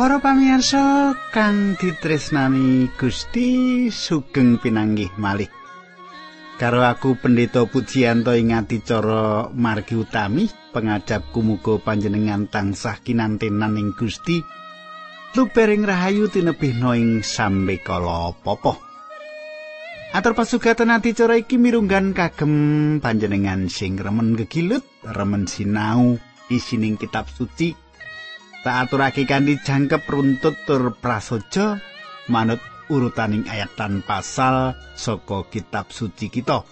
Para pamirsa kang ditresnani Gusti sugeng pinanggih malih. Karo aku Pendeta Pujiyanto ing adicara margi utami pengajap kumuga panjenengan tansah kinantenan ing Gusti. Lupering rahayu tinebihna ing sambe kala popo. Atur pasugatan adicara iki mirunggan kagem panjenengan sing remen gegilut, remen sinau isining kitab suci tak aturake kanthi jangkep runtut tur prasaja manut urutaning ayat tan pasal saka kitab suci kita.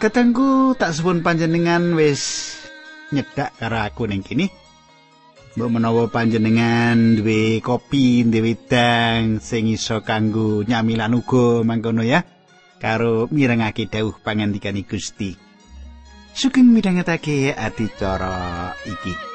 Ketengku tak suwun panjenengan wis nyedak karo aku ning kini. Mbok menawa panjenengan duwe kopi, duwe dang sing iso kanggo nyamilan uga mangkono ya. Karo mirengake dawuh pangandikan Gusti. Sugeng midhangetake adicara iki.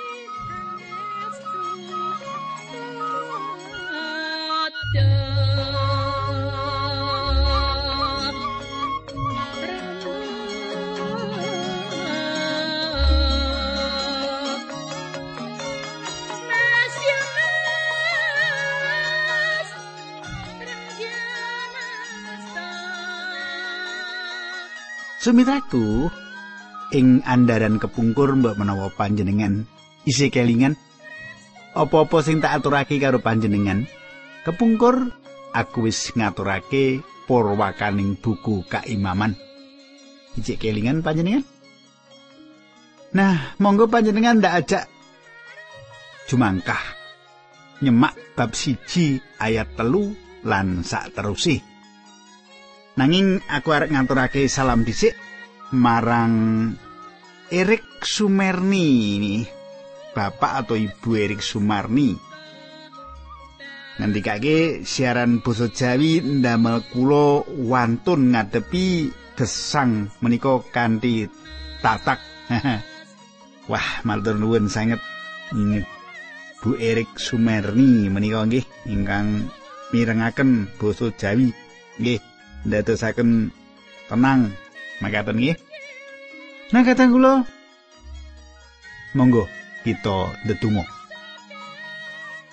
Sumitraku ing andaran kepungkur mbok menawa panjenengan isi kelingan apa-apa sing tak aturake karo panjenengan. Kepungkur aku wis ngaturake purwakaning buku kaimaman isi kelingan panjenengan? Nah, monggo panjenengan ndak ajak jumangkah. Nyemak bab siji ayat telu lan sak terusi. Nanging aku arek ngaturake salam dhisik marang Erik Sumerni ini. Bapak atau Ibu Erik Sumarni. Ngendikake siaran basa Jawi ndamel kula wantun ngadepi gesang menika kanthi tatak. Wah, matur nuwun sanget inget Bu Erik Sumerni menika nggih ingkang mirengaken basa Jawi. Nggih. Ndadosaken tenang. Makaten nggih. Nah kadang kula. Monggo kita ndedonga.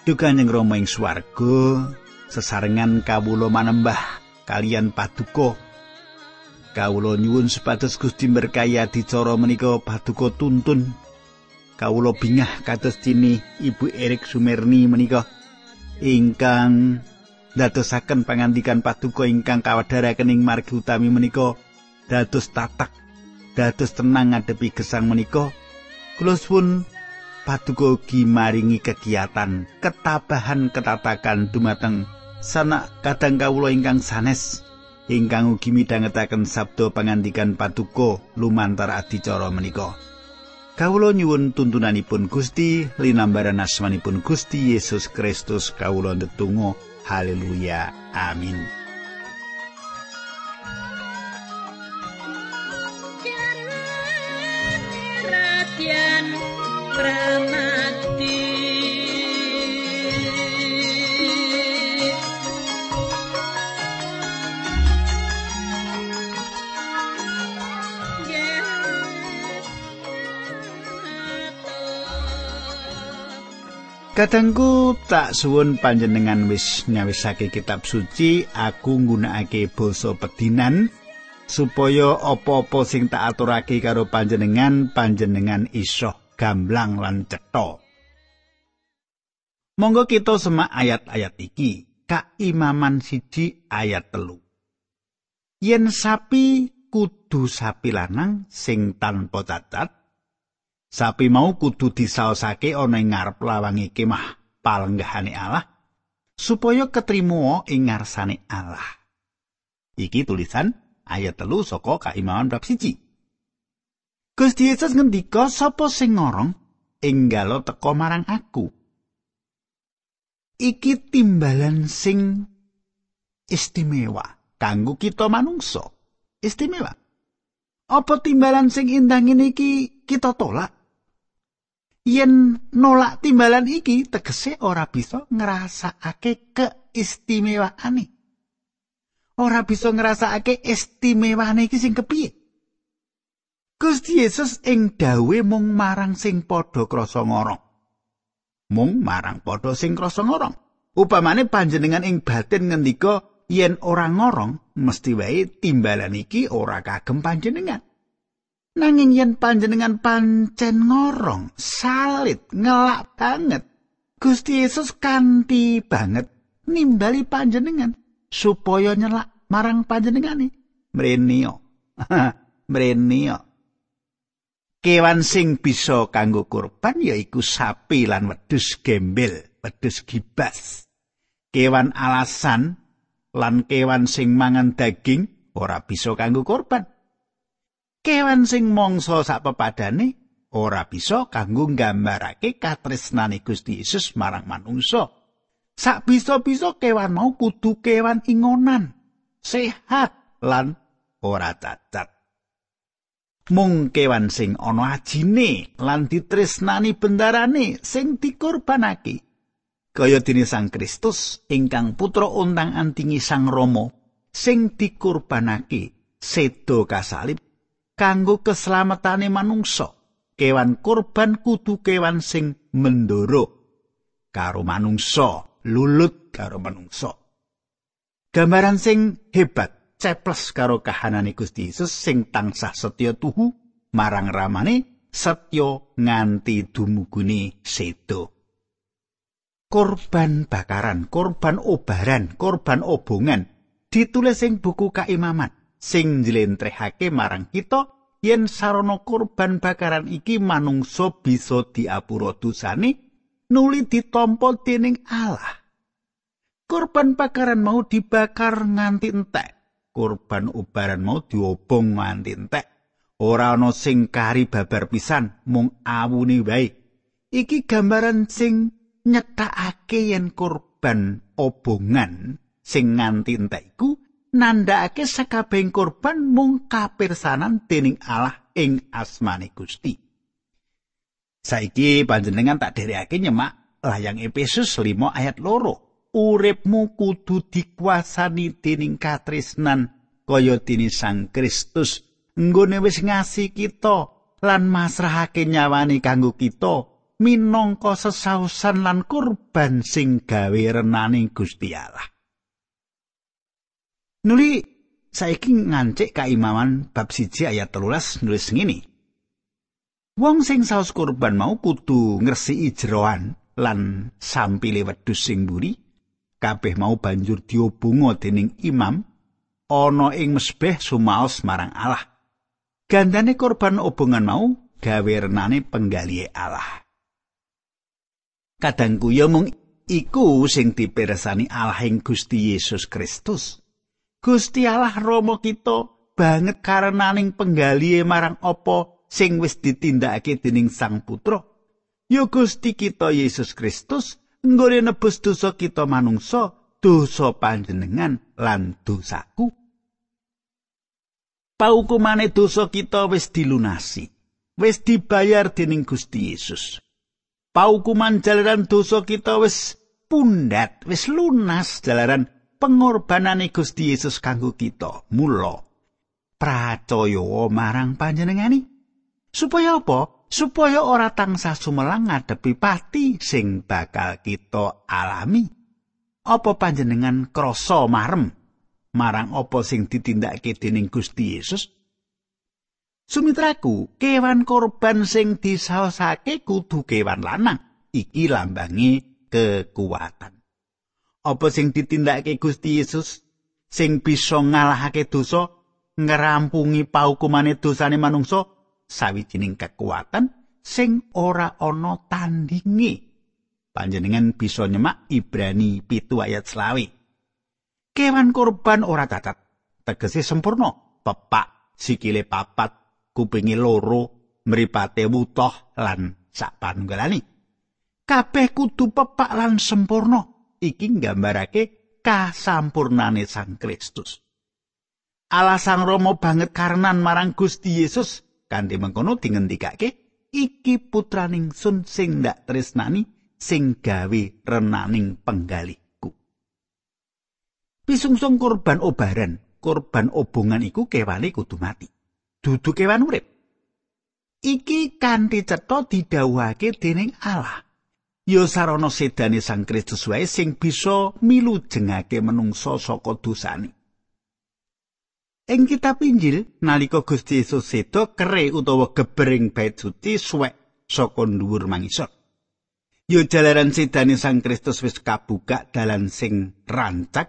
Duka ing Rama ing swarga sesarengan kawula manembah kalian paduka. Kawula nyuwun supados Gusti berkahi adicara menika paduka tuntun. Kawula bingah kados cini Ibu Erik Sumerni menika. Ingkang ndadosaken pangandikan paduka ingkang kawadharaken ing margi utami menika dados tatak dados tenang ngadepi gesang menika. Kula suwun paduka ugi maringi kegiatan ketabahan ketatakan dumateng sanak kadang kawula ingkang sanes ingkang ugi midhangetaken sabda pangandikan paduka lumantar adicara menika. Kawula nyuwun tuntunanipun Gusti linambaran asmanipun Gusti Yesus Kristus kawula ndedonga Haleluya. Amin. Kadangku tak suwun panjenengan wis nyawisake kitab suci, aku nggunakake basa pedinan supaya apa-apa sing tak aturake karo panjenengan, panjenengan iso gamblang lan cetha. Monggo kita semak ayat-ayat iki. Kaimaman siji ayat telu. Yen sapi kudu sapi lanang sing tanpa cacat, Sapi mau kudu disaosake ana ing ngarep lawange kemah palenggahane Allah supaya ketrimo ing ngarsane Allah. Iki tulisan ayat telu saka kaimawan bab siji. Gusti Yesus ngendika sapa sing ngorong enggalo teko marang aku. Iki timbalan sing istimewa kanggo kita manungsa. Istimewa. Apa timbalan sing indah ngene iki kita tolak? Yen nolak timbalan iki tegese ora bisa ngrasakake keistimewaane. Ora bisa ngrasakake istimewane iki sing kepiye? Gusti Yesus ing dawe mung marang sing padha krasa ngorong. mung marang padha sing krasa ngorong. Upamane panjenengan ing batin ngendika yen ora ngorong mesti wae timbalan iki ora kagem panjenengan. Nanging yen panjenengan pancen ngorong, salit, ngelak banget, Gusti Yesus kanthi banget nimbali panjenengan supaya nyelak marang panjenengane. Mrenio. Mrenio. Kewan sing bisa kanggo kurban yaiku sapi lan wedhus gembel, wedhus gibas. Kewan alasan lan kewan sing mangan daging ora bisa kanggo kurban. Kewan sing mangsa sak ora bisa kanggo nggambarake katresnane Gusti Yesus marang manungsa. Sak bisa-bisa kewan mau kudu kewan ingonan, sehat lan ora cacat. mung kewan sing ana ajine lan ditresnani bendarane sing dikorbanake kaya dene Sang Kristus ingkang putra untang antingi Sang Rama sing dikorbanake sedo kasalib kanggo keslametane manungsa. Kewan kurban kudu kewan sing mendoro. Karo manungsa lulut karo manungsa. Gambaran sing hebat ceples karo kahanane Gusti Yesus sing tansah setya tuhu marang ramane setya nganti dumugune sedo. Korban bakaran, korban obaran, korban obongan. Ditulis ing buku kaimaman sing njlentrehake marang kita yen sarana korban bakaran iki manungsa bisa diapura dosane nuli ditampa dening Allah. Korban bakaran mau dibakar nganti entek kurban ubaran mau diobong nganti entek. Ora ana sing kari babar pisan, mung awune wae. Iki gambaran sing nyetakake yen kurban obongan sing nganti entek iku nandhakake sakabehing kurban mung kapirsanan dening Allah ing asmane Gusti. Saiki panjenengan tak dherekake nyemak layang Efesus 5 ayat loro. uripmu kudu dikuasani dening katresnan kaya dene Sang Kristus nggone wis ngasi kita lan masrahake nyawani kanggo kita minangka sesausan lan kurban sing gawe renane Gusti Allah. Nuli saiki ngancik kaimaman bab siji ayat telulas nulis ngene. Wong sing saus kurban mau kudu ngresiki jeroan lan sampile wedhus sing mburi kabeh mau banjur diobunga dening imam ana ing mesbeh sumaos marang Allah. Gandane korban obongan mau gawe renane penggalihe Allah. Kadangku ya mung iku sing dipirsani Allah ing Gusti Yesus Kristus. Gusti Allah Rama kita banget karenaning penggalihe marang apa sing wis ditindakake dening Sang Putra. Ya Gusti kita Yesus Kristus nggone nebus dosa kita manungsa, dosa panjenengan lan dosaku. Paukumane dosa kita wis dilunasi, wis dibayar dening Gusti Yesus. Paukuman jalaran dosa kita wis pundat, wis lunas jalaran pengorbanane Gusti Yesus kanggo kita. Mula pracaya marang panjenengani. Supaya apa? supaya ora tansah sumelang ngadepi pati sing bakal kita alami. Apa panjenengan krasa marem marang apa sing ditindakake dening Gusti Yesus? Sumitraku, kewan korban sing disaosake kudu kewan lanang. Iki lambangi kekuatan. Apa sing ditindakake Gusti Yesus sing bisa ngalahake dosa, ngerampungi paukumane dosane manungsa sawijining kekuatan sing ora ana tandinge. Panjenengan bisa nyemak Ibrani pitu ayat selawi. Kewan korban ora cacat, tegese sempurna, pepak, sikile papat, kupingi loro, mripate wutoh lan sak panunggalane. Kabeh kudu pepak lan sempurna. Iki nggambarake kasampurnane Sang Kristus. Allah Sang Rama banget karenan marang Gusti Yesus kanthi mengkono dingendikake iki putraning sun sing ndak tresnani sing gawe renaning penggaliku. Pisungsung kurban obaran kurban obongan iku kewane kudu mati. Dudu kewan urip. Iki kanthi cetha didhawuhake dening Allah ya sarana sedane Sang Kristus wae sing bisa milujengake menungsa saka dosane. Ing kitab Injil nalika Gusti Yesus seda kere utawa gebering bait suci suwek saka dhuwur mangisor. Ya jalaran sedane Sang Kristus wis kabuka dalan sing rancak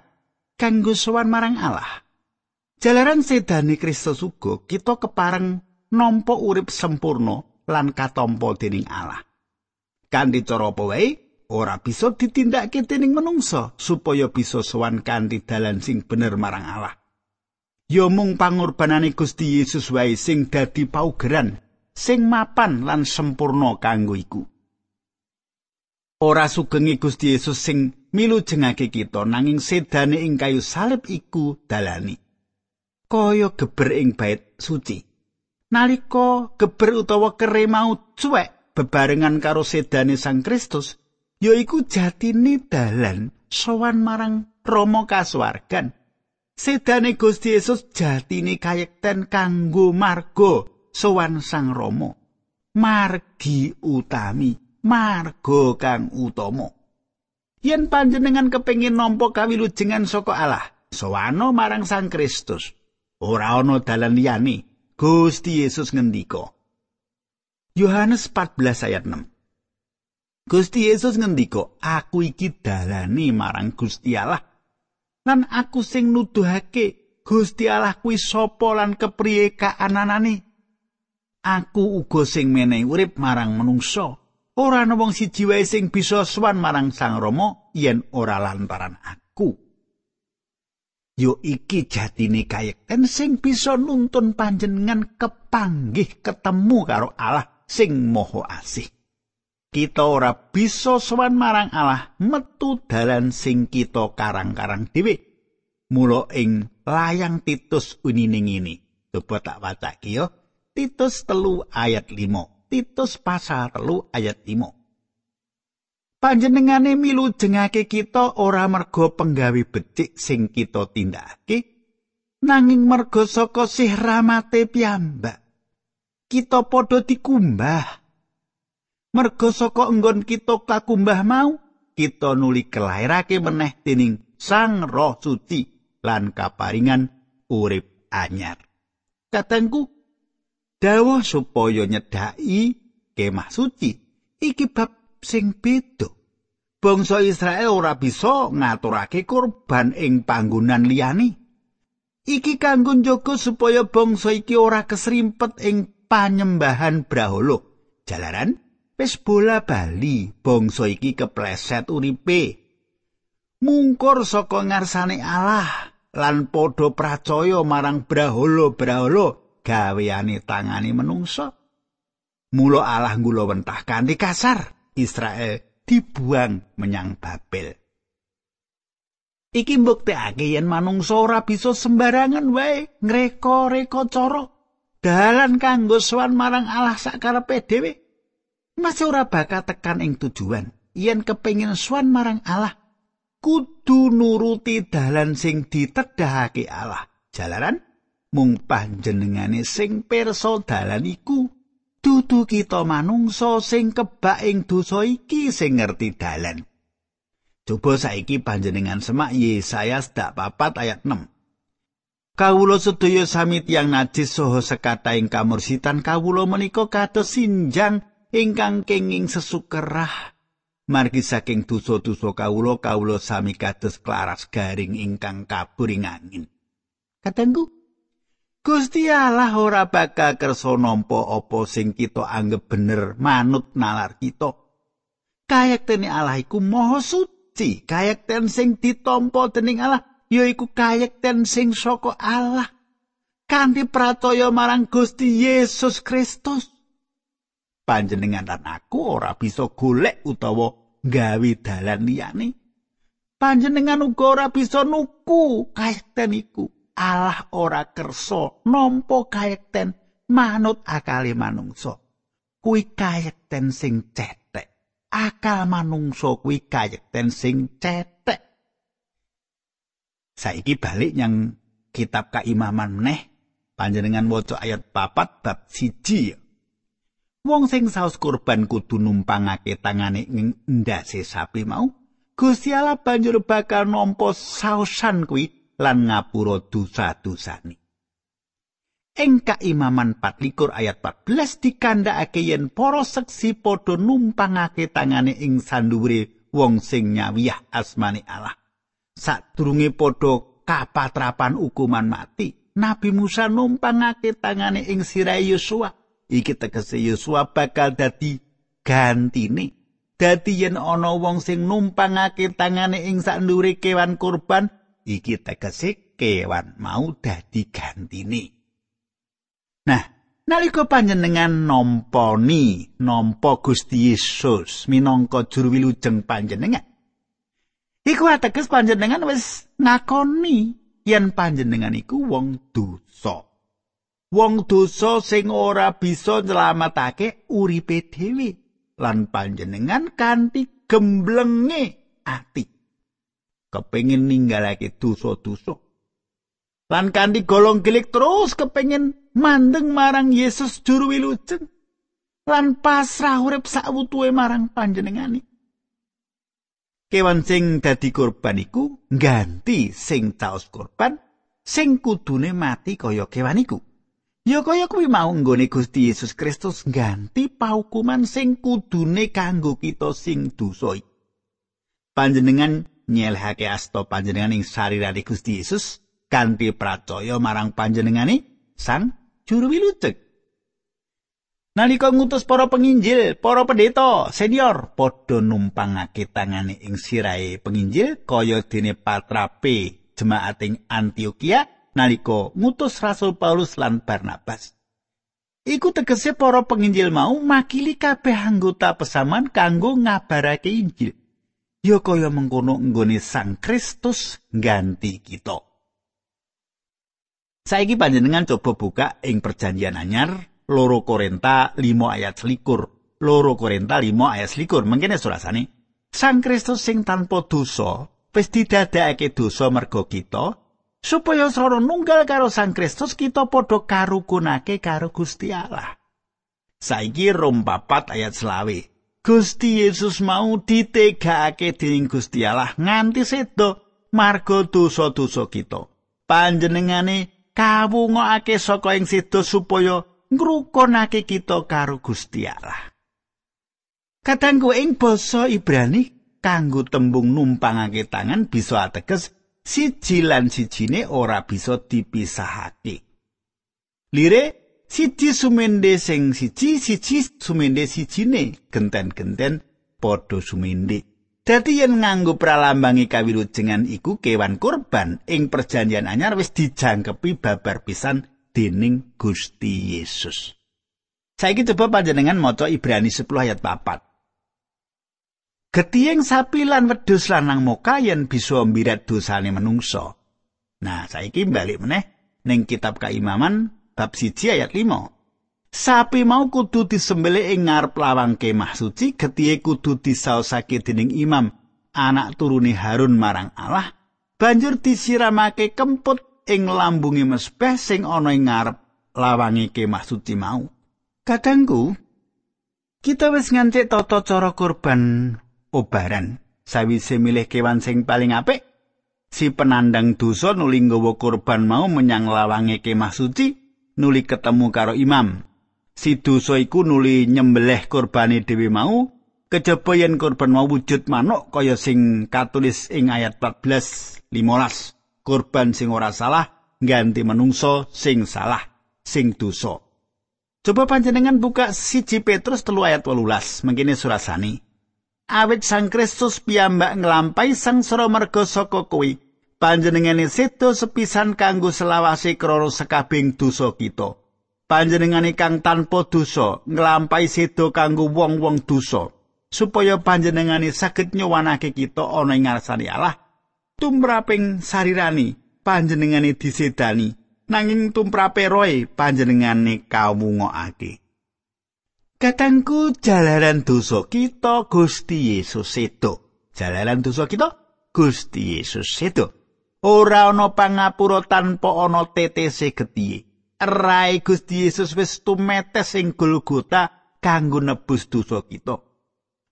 kanggo sowan marang Allah. Jalaran sedane Kristus uga kita kepareng nampa urip sempurna lan katampa dening Allah. Kanthi cara apa wae ora bisa ditindakake dening manungsa supaya bisa sowan kanthi dalan sing bener marang Allah. Ya mung pangorbanane Gusti Yesus wae sing dadi paugeran sing mapan lan sempurna kanggo iku. Ora sugenge Gusti Yesus sing milujengake kita nanging sedane ing kayu salib iku dalani. Kaya geber ing bait suci. Nalika geber utawa kere mau cuek bebarengan karo sedane Sang Kristus, yaiku jatine dalan sowan marang Rama kasuwargan. Sedane Gusti Yesus jatine kayekten kanggo marga sowan Sang Rama. Margi utami. marga kang utama. Yen panjenengan kepengin nampa kawilujengan saka Allah, sowano marang Sang Kristus. Ora ana dalan liyane. Gusti Yesus ngendika. Yohanes 14 ayat 6. Gusti Yesus ngendika, "Aku iki dalane marang Gusti Allah." Lan aku sing nuduhake Gusti Allah kuwi sapa lan kepriye kaananane? Aku uga sing menehi urip marang manungsa. ora ana wong siji wae sing bisa sowan marang Sang Rama yen ora lantaran aku. Yo iki jatine kayekten sing bisa nuntun panjenengan kepanggih ketemu karo Allah sing Maha Asih. Kita ora bisa sowan marang Allah metu dalan sing kita karang-karang dhewe. Mula ing layang Titus unine ngene. Coba tak wacake yo. Titus telu ayat 5. Titus pasal telu ayat 5. Panjenengane milu jengake kita ora merga penggawe becik sing kita tindakake, nanging merga saka sih ramate piyambak. Kita padha dikumbah. Merga saka enggon kita kakumbah mau, kita nuli kelairake meneh dening Sang Roh Suci lan kaparingan urip anyar. Katengku dawuh supaya nyedhaki kemah suci iki bab sing beda bangsa Israel ora bisa ngaturake kurban ing panggonan liyane iki kanggo njaga supaya bangsa iki ora kesrimpet ing panyembahan brahala jalaran wis bola bali bangsa iki kepleset uripe mungkur saka ngarsane Allah lan padha pracaya marang brahala-brahala gaweane tangane menungsa. Mula Allah ngula wentah kanthi kasar Israel dibuang menyang Babel. Iki mbuktekake yen manungsa ora bisa sembarangan wae ngreka-reka cara dalan kanggo sowan marang Allah sakarepe dhewe. Masih ora bakal tekan ing tujuan. Yen kepengin sowan marang Allah, kudu nuruti dalan sing ditedhahake Allah. Jalaran mung panjenengane sing pirsa dalan iku dudu kita manungsa sing kebak ing dosa iki sing ngerti dalan coba saiki panjenengan semak Yesaya dak papat ayat 6 Kawulo sedaya sami tiyang najis saha sekata ing kamursitan kawulo menika kados sinjang ingkang kenging sesukerah. Margi saking dosa-dosa kawulo kawulo sami kados klaras garing ingkang kabur ing angin. Katengku Gusti Allah ora bakal kersa nampa apa sing kita anggap bener manut nalar kita. Kayaktene Allah iku maha suci, kayakten sing ditampa dening Allah yaiku kayakten sing saka Allah. Kanthi pratoya marang Gusti Yesus Kristus. Panjenengan lan aku ora bisa golek utawa gawe dalan liyane. Panjenengan uga ora bisa nuku kayakten iku. Allah ora kersa nampa kayekten manut akale manungsa. Kuwi kayekten sing cetek. Akal manungsa kuwi kayekten sing cetek. Saiki balik yang kitab kaimaman meneh. Panjenengan waca ayat papat bab siji. Wong sing saos kurban kudu numpangake tangane ing ndase sapi mau. Gusti Allah banjur bakal nampa saosan kuwi lan ngapura dosa-dosane. Ing kaimaman 24 ayat 14 dikandhakake yen para seksi padha numpangake tangane ing sandhuwure wong sing nyawiyah asmane Allah. Sadurunge padha kapatrapan hukuman mati, Nabi Musa numpangake tangane ing sirahe Yosua. Iki tegese Yosua bakal dadi gantine. Dadi yen ana wong sing numpangake tangane ing sandhuwure kewan kurban, iki tegese kewan mau dadi gantine. Nah, nalika panjenengan nampani nampa Gusti Yesus minangka juru wilujeng panjenengan. Iku ateges panjenengan wis ngakoni yen panjenengan iku wong dosa. Wong dosa sing ora bisa nyelametake uripe dhewe lan panjenengan kanthi gemblenge ati kepengin ninggalake dosa-dosa. Lan kanthi golong gilik terus kepengin mandeng marang Yesus juru wilujeng lan pasrah urip sawutuhe marang panjenengani. Kewan sing dadi korban iku ganti sing caos korban sing kudune mati kaya kewan iku. Ya kaya kuwi mau nggone Gusti Yesus Kristus ganti paukuman sing kudune kanggo kita sing dosa Panjenengan nyelehake asta panjenengan ing sarirane Gusti Yesus kanthi percaya marang panjenengani sang juru wilujeng. Nalika ngutus para penginjil, para pendeta senior padha numpangake tangane ing sirahe penginjil kaya dene patrape jemaat ing Antioquia nalika ngutus Rasul Paulus lan Barnabas. Iku tegese para penginjil mau makili kabeh anggota pesaman kanggo ngabarake Injil. Ya kaya mengkono nggone Sang Kristus ganti kita. Saiki panjenengan coba buka ing perjanjian anyar loro Korinta 5 ayat selikur. Loro Korinta 5 ayat selikur. Mungkin surasane. Sang Kristus sing tanpa dosa wis didadekake dosa mergo kita supaya soro nunggal karo Sang Kristus kita padha karukunake karo Gusti Allah. Saiki Rom 4 ayat selawe. Gusti Yesus mau ditegakake dening Gusti Allah nganti sedo marga dosa-dosa kita. Panjenengane kawungokake saka ing sedo supaya ngrukonake kita karo Gusti Allah. Kadangku ing basa Ibrani kanggo tembung numpangake tangan bisa ateges siji lan sijine ora bisa dipisahake. Lire siji sumende sing siji siji sumende sijine genten-genten padha sumende. Dadi yen nganggo pralambangi kawilujengan iku kewan kurban ing perjanjian anyar wis dijangkepi babar pisan dening Gusti Yesus. Saiki coba panjenengan maca Ibrani 10 ayat 4. Getiyeng sapi lan wedhus lanang moka yen bisa mbirat dosane menungso. Nah, saiki balik meneh ning kitab Kaimaman bab 1 ayat 5. Sapi mau kudu disembelih ing ngarep lawang kemah suci, getihe kudu disaosake dening imam, anak turune Harun marang Allah, banjur disiramake kemput ing lambunge mesbeh sing ana ing ngarep lawange kemah suci mau. Kadangku, kita wis nganti tata cara kurban obaran. Sawise milih kewan sing paling apik, si penandang dosa nuli nggawa kurban mau menyang lawange kemah suci, nuli ketemu karo imam. si dosa iku nuli nyembelih kurbane dhewe mau kejaba yen kurban mau wujud manuk kaya sing katulis ing ayat 14 15 kurban sing ora salah ganti menungso sing salah sing dosa. Coba panjenengan buka siji Petrus telu ayat 18 mengkini surasani awit sang Kristus piyambak nglampahi sang sira merga saka kuwi panjenengane sedo sepisan kanggo selawase krana sekabing dosa kita. Panjenengane kang tanpa dosa nglampahi sedo kanggo wong-wong dosa supaya panjenengane saged nyuwanake kita ana ing ngarsane Allah tumraping sarirani panjenengane disedani. Nanging tumrape roe panjenengane kawungokake. Katangku jalaran dosa kita Gusti Yesus sedo. Jalaran dosa kita Gusti Yesus sedo. Ora ana pangapura tanpa ana tetese getihe. Rai Gusti Yesus wis tumetes ing Golgota kanggo nebus dosa kita.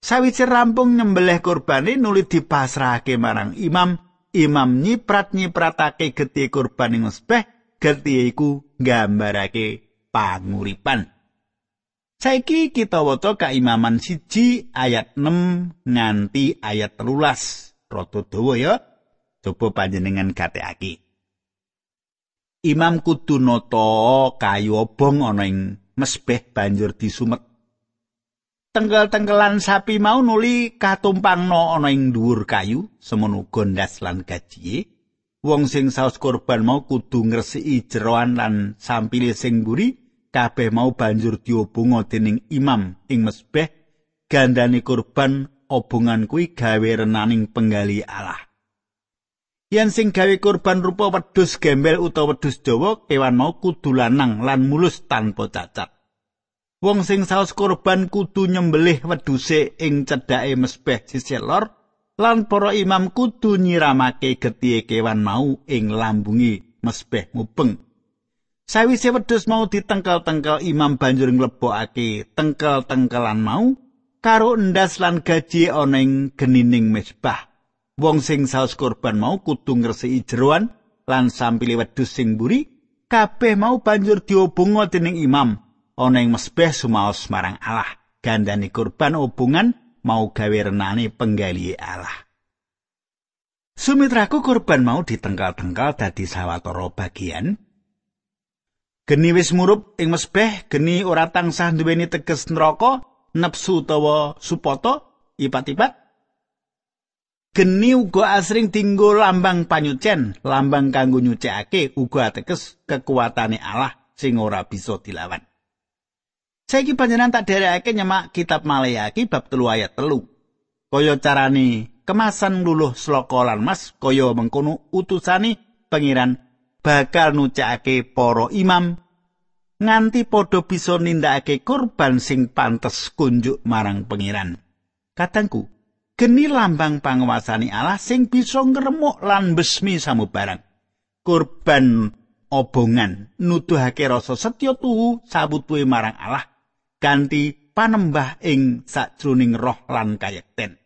Sawise rampung nyembelih kurbane nuli dipasrahake marang imam, imam nyiprat-nyipratake getih kurban ing mesbeh, getih iku nggambarake panguripan. Saiki kita waca kaimaman siji ayat 6 nganti ayat 13. Rada dawa ya. Coba panjenengan gatekake. Imam kudu nata kayu obong ana ing mesbeh banjur disumet tengkel-tengkelan sapi mau nuli katumpangno ana ing dhuwur kayu semono gondas lan gajiye. Wong sing saus korban mau kudu ngresiki jeroan lan sampile sing mburi kabeh mau banjur diobonga dening imam ing mesbeh. Gandane korban obongan kuwi gawe renaning penggali Allah. Yen sing gawe korban rupa wedhus gembel utawa wedhus Jawa, kewan mau kudu lanang lan mulus tanpa cacat. Wong sing saos korban kudu nyembelih wedhuse ing cedhake mesbeh sisih lor lan para imam kudu nyiramake getihe kewan mau ing lambungi mesbeh mubeng. Sawise wedhus mau ditengkel-tengkel imam banjur nglebokake tengkel-tengkelan mau karo endas lan gaji ana ing genining mesbah. Wong sing saos korban mau kudu ngresiki jeroan lan sampile wedhus sing mburi kabeh mau banjur diobonga dening imam. Ana ing mesbeh sumaos marang Allah gandane kurban hubungan mau gawe renane penggali Allah Sumitraku kurban mau ditengkal-tengkal dadi sawetara bagian Geni wis murup ing mesbeh, geni ora tansah duweni teges neraka, nepsu utawa supata, ipat-ipat. Geni uga asring dinggo lambang panyucen, lambang kanggo nyucikake uga ateges kekuatane Allah sing ora bisa dilawan. Saiki panjenengan tak derekake nyemak kitab Malayaki bab telu ayat telu. Kaya carane kemasan luluh sloka lan mas kaya mengkono utusane pengiran bakal nucakake para imam nganti padha bisa nindakake kurban sing pantes kunjuk marang pengiran. Katangku, geni lambang panguasani Allah sing bisa ngremuk lan besmi samubarang. Kurban obongan nuduhake rasa setya tuhu sabutuhe marang Allah kanthi panembah ing sajroning roh lan kayekten.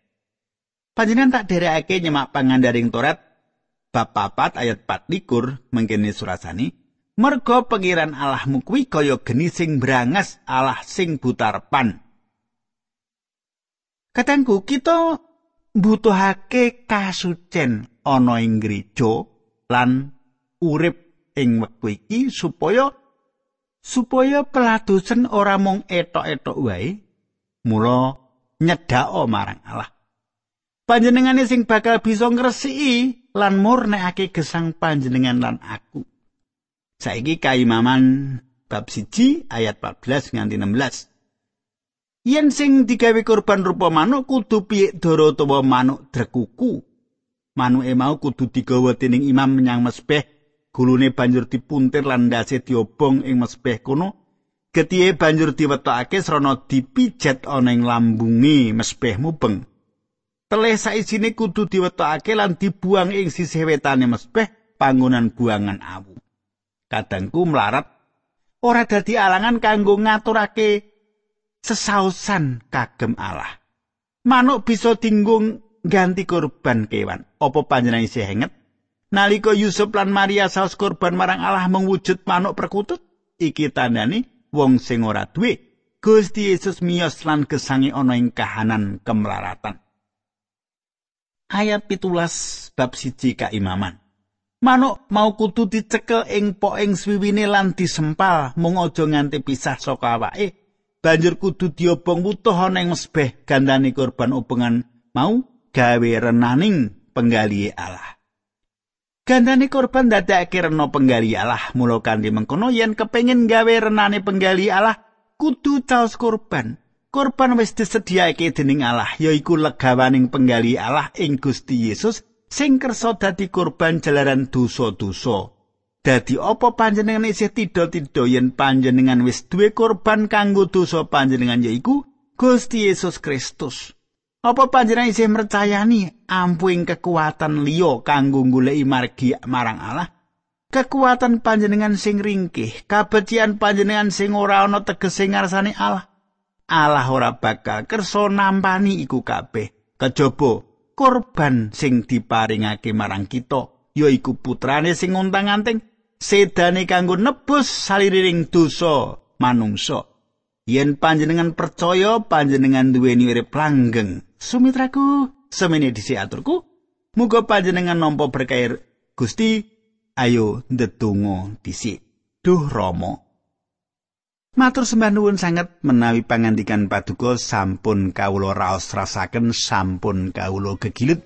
Panjenengan tak derekake nyemak pangandaring Torat bab 4 ayat 4 likur mengkene surasani merga pengiran Allahmu kuwi kaya geni sing brangas Allah sing butarpan. Katangku kita butuhake kasucen ana ing gereja lan urip ing wektu iki supaya supaya peladosen ora mung etok-etok wae mula nyedhako marang Allah. Panjenengane sing bakal bisa ngresiki lan murnekake gesang panjenengan lan aku. Saiki kaimaman bab siji ayat 14 nganti 16 yen sing digawe kurban rupa manuk kudu piyik dara utawa manuk drekuku? Manuke mau kudu digawa dening imam menyang mesbeh gulune banjur dipuntir lan ndase diobong ing mesbeh kono getihe banjur diwetokake srana dipijat ana ing lambungi mesbeh mubeng. Teleh saisine kudu diwetokake lan dibuang ing sisih wetane mesbeh panggonan buangan awu. Kadangku melarat ora dadi alangan kanggo ngaturake sesausan kagem Allah. Manuk bisa dinggung ganti korban kewan. Apa panjenengan isih henget Nalika Yusuf lan Maria saus korban marang Allah mengwujud manuk perkutut, iki tandane wong sing ora duwe. Gusti Yesus miyos lan gesangi ana ing kahanan kemlaratan. Ayat pitulas bab siji kaimaman. Manuk mau kudu dicekel ing poing swiwine lan disempal mung aja nganti pisah saka awake. Banjur kudu diobong wutuh ana ing mesbeh gandane korban obengan mau gawe renaning penggali Allah. Gandane korban dadake rena penggali Allah mula kanthi mengkono yen kepengin gawe renane penggali Allah kudu caos korban. Korban wis disediaake dening Allah yaiku legawaning penggali Allah ing Gusti Yesus sing kersa dadi korban jalaran dosa-dosa. Dadi apa panjenengan isih tido-tido yen panjenengan wis duwe korban kanggo dosa panjenengan yaiku Gusti Yesus Kristus. Apa panjenengan isih mercayani ampuing kekuatan liya kanggo goleki margi marang Allah? Kekuatan panjenengan sing ringkih, kabecikan panjenengan sing ora ana tegese ngarsane Allah. Allah ora bakal kersa nampani iku kabeh kejaba korban sing diparingake marang kita yaiku putrane sing ngontang-anting sedane kanggo nebus saliring dosa manungsa yen panjenengan percaya panjenengan duweni urip langgeng sumitraku semene disiaturku muga panjenengan nampa berkah Gusti. Ayo ndedonga dhisik. Duh Rama. Matur sembah nuwun sanget menawi pangandikan paduka sampun kawula raos rasaken sampun kawula gegilut.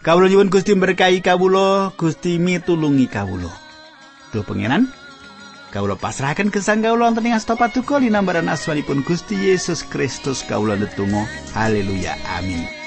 Kawula nyuwun Gusti berkahi kawula, Gusti mitulungi kawula. Duh pangeran, kawula pasrahaken gesang kawula wonten ing asta paduka linambaran asmanipun Gusti Yesus Kristus kawula netunggal. Haleluya. Amin.